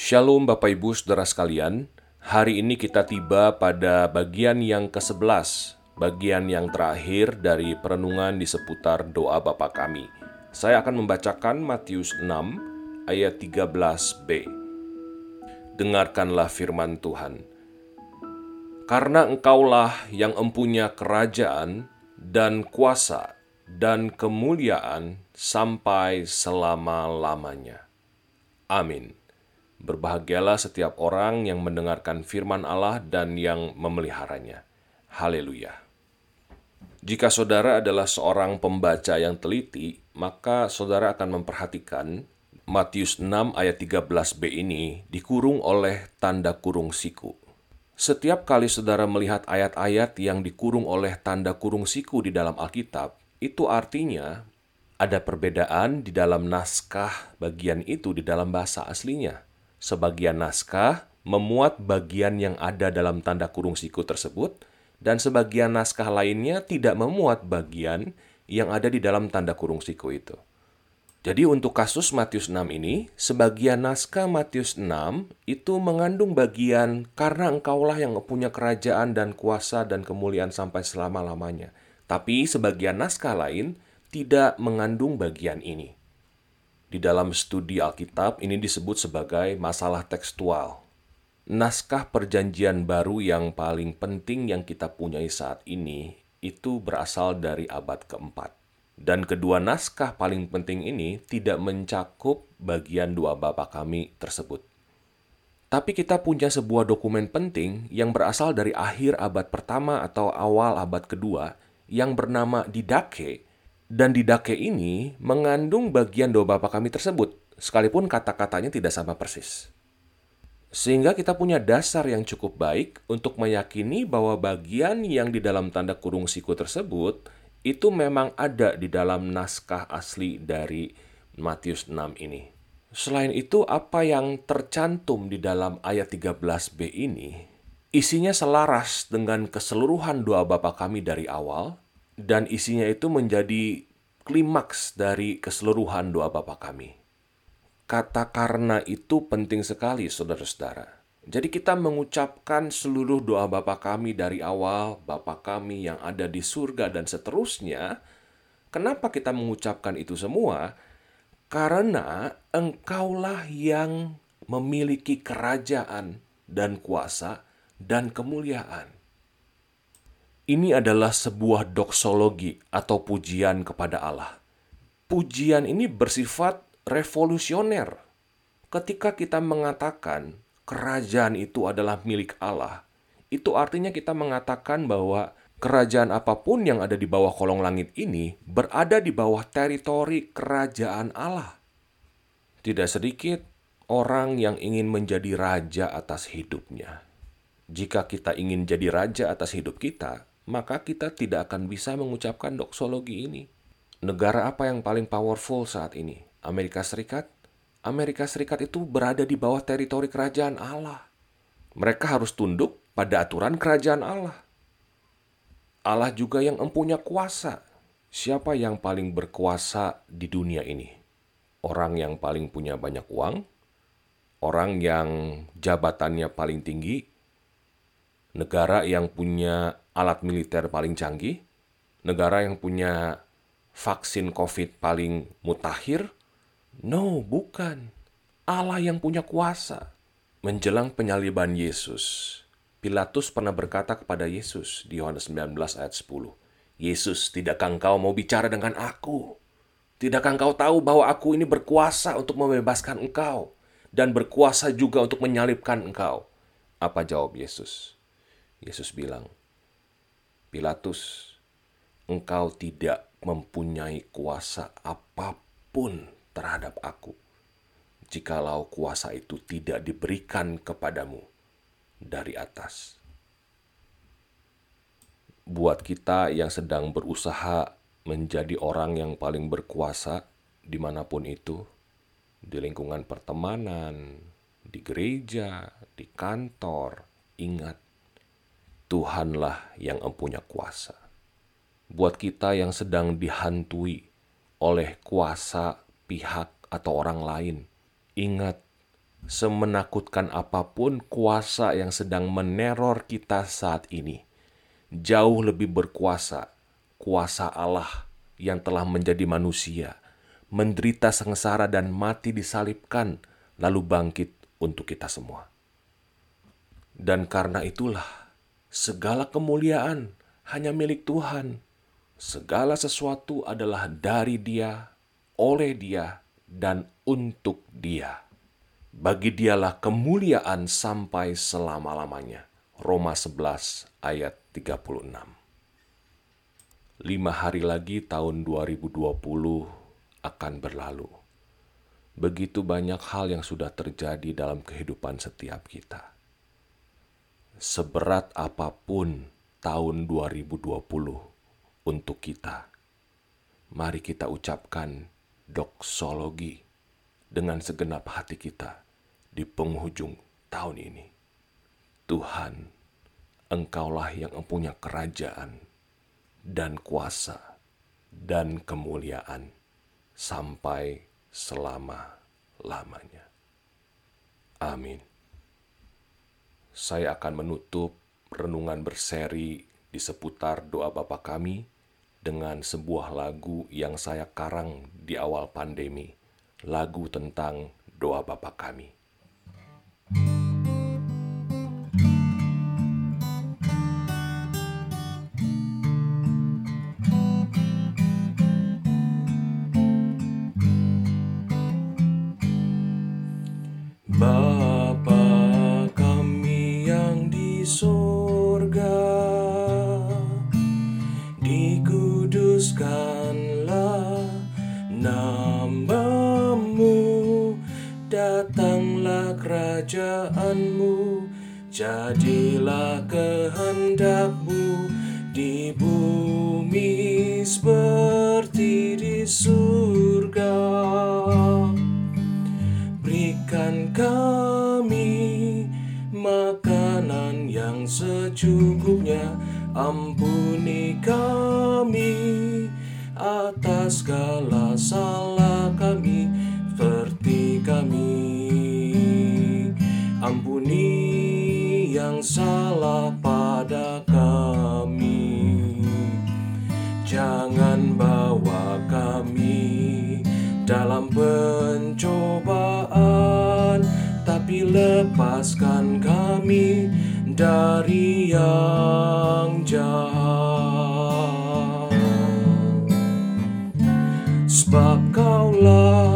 Shalom Bapak Ibu Saudara sekalian, hari ini kita tiba pada bagian yang ke-11, bagian yang terakhir dari perenungan di seputar doa Bapa kami. Saya akan membacakan Matius 6 ayat 13b. Dengarkanlah firman Tuhan. Karena engkaulah yang empunya kerajaan dan kuasa dan kemuliaan sampai selama-lamanya. Amin. Berbahagialah setiap orang yang mendengarkan firman Allah dan yang memeliharanya. Haleluya. Jika saudara adalah seorang pembaca yang teliti, maka saudara akan memperhatikan Matius 6 ayat 13b ini dikurung oleh tanda kurung siku. Setiap kali saudara melihat ayat-ayat yang dikurung oleh tanda kurung siku di dalam Alkitab, itu artinya ada perbedaan di dalam naskah bagian itu di dalam bahasa aslinya. Sebagian naskah memuat bagian yang ada dalam tanda kurung siku tersebut, dan sebagian naskah lainnya tidak memuat bagian yang ada di dalam tanda kurung siku itu. Jadi untuk kasus Matius 6 ini, sebagian naskah Matius 6 itu mengandung bagian karena engkaulah yang punya kerajaan dan kuasa dan kemuliaan sampai selama-lamanya. Tapi sebagian naskah lain tidak mengandung bagian ini. Di dalam studi Alkitab ini disebut sebagai masalah tekstual. Naskah perjanjian baru yang paling penting yang kita punyai saat ini itu berasal dari abad keempat. Dan kedua naskah paling penting ini tidak mencakup bagian dua bapak kami tersebut. Tapi kita punya sebuah dokumen penting yang berasal dari akhir abad pertama atau awal abad kedua yang bernama Didake dan di dake ini mengandung bagian doa Bapa kami tersebut, sekalipun kata-katanya tidak sama persis. Sehingga kita punya dasar yang cukup baik untuk meyakini bahwa bagian yang di dalam tanda kurung siku tersebut itu memang ada di dalam naskah asli dari Matius 6 ini. Selain itu, apa yang tercantum di dalam ayat 13b ini, isinya selaras dengan keseluruhan doa Bapa kami dari awal, dan isinya itu menjadi klimaks dari keseluruhan doa Bapa kami. Kata karena itu penting sekali saudara-saudara. Jadi kita mengucapkan seluruh doa Bapa kami dari awal, Bapa kami yang ada di surga dan seterusnya. Kenapa kita mengucapkan itu semua? Karena engkaulah yang memiliki kerajaan dan kuasa dan kemuliaan. Ini adalah sebuah doksologi atau pujian kepada Allah. Pujian ini bersifat revolusioner. Ketika kita mengatakan kerajaan itu adalah milik Allah, itu artinya kita mengatakan bahwa kerajaan apa pun yang ada di bawah kolong langit ini berada di bawah teritori kerajaan Allah. Tidak sedikit orang yang ingin menjadi raja atas hidupnya. Jika kita ingin jadi raja atas hidup kita, maka kita tidak akan bisa mengucapkan doksologi ini. Negara apa yang paling powerful saat ini? Amerika Serikat? Amerika Serikat itu berada di bawah teritori kerajaan Allah. Mereka harus tunduk pada aturan kerajaan Allah. Allah juga yang empunya kuasa. Siapa yang paling berkuasa di dunia ini? Orang yang paling punya banyak uang? Orang yang jabatannya paling tinggi? Negara yang punya alat militer paling canggih, negara yang punya vaksin COVID paling mutakhir? No, bukan. Allah yang punya kuasa. Menjelang penyaliban Yesus, Pilatus pernah berkata kepada Yesus di Yohanes 19 ayat 10, Yesus, tidakkah engkau mau bicara dengan aku? Tidakkah engkau tahu bahwa aku ini berkuasa untuk membebaskan engkau dan berkuasa juga untuk menyalibkan engkau? Apa jawab Yesus? Yesus bilang, Pilatus, engkau tidak mempunyai kuasa apa pun terhadap aku, jikalau kuasa itu tidak diberikan kepadamu dari atas. Buat kita yang sedang berusaha menjadi orang yang paling berkuasa di mana pun itu, di lingkungan pertemanan, di gereja, di kantor, ingat, Tuhanlah yang empunya kuasa. Buat kita yang sedang dihantui oleh kuasa pihak atau orang lain, ingat semenakutkan apa pun kuasa yang sedang meneror kita saat ini, jauh lebih berkuasa kuasa Allah yang telah menjadi manusia, menderita sengsara dan mati disalibkan, lalu bangkit untuk kita semua. Dan karena itulah, segala kemuliaan hanya milik Tuhan. Segala sesuatu adalah dari Dia, oleh Dia, dan untuk Dia. Bagi Dialah kemuliaan sampai selama-lamanya. Roma 11 ayat 36 lima hari lagi tahun 2020 akan berlalu. Begitu banyak hal yang sudah terjadi dalam kehidupan setiap kita. Seberat apa pun tahun 2020 untuk kita, mari kita ucapkan doksologi dengan segenap hati kita di penghujung tahun ini. Tuhan, Engkaulah yang mempunyai kerajaan dan kuasa dan kemuliaan sampai selama-lamanya. Amin. Saya akan menutup renungan berseri di seputar doa Bapa kami dengan sebuah lagu yang saya karang di awal pandemi, lagu tentang doa Bapa kami. kuduskanlah namamu Datanglah kerajaanmu Jadilah kehendakmu Di bumi seperti di surga dalam pencobaan Tapi lepaskan kami dari yang jahat. Sebab kaulah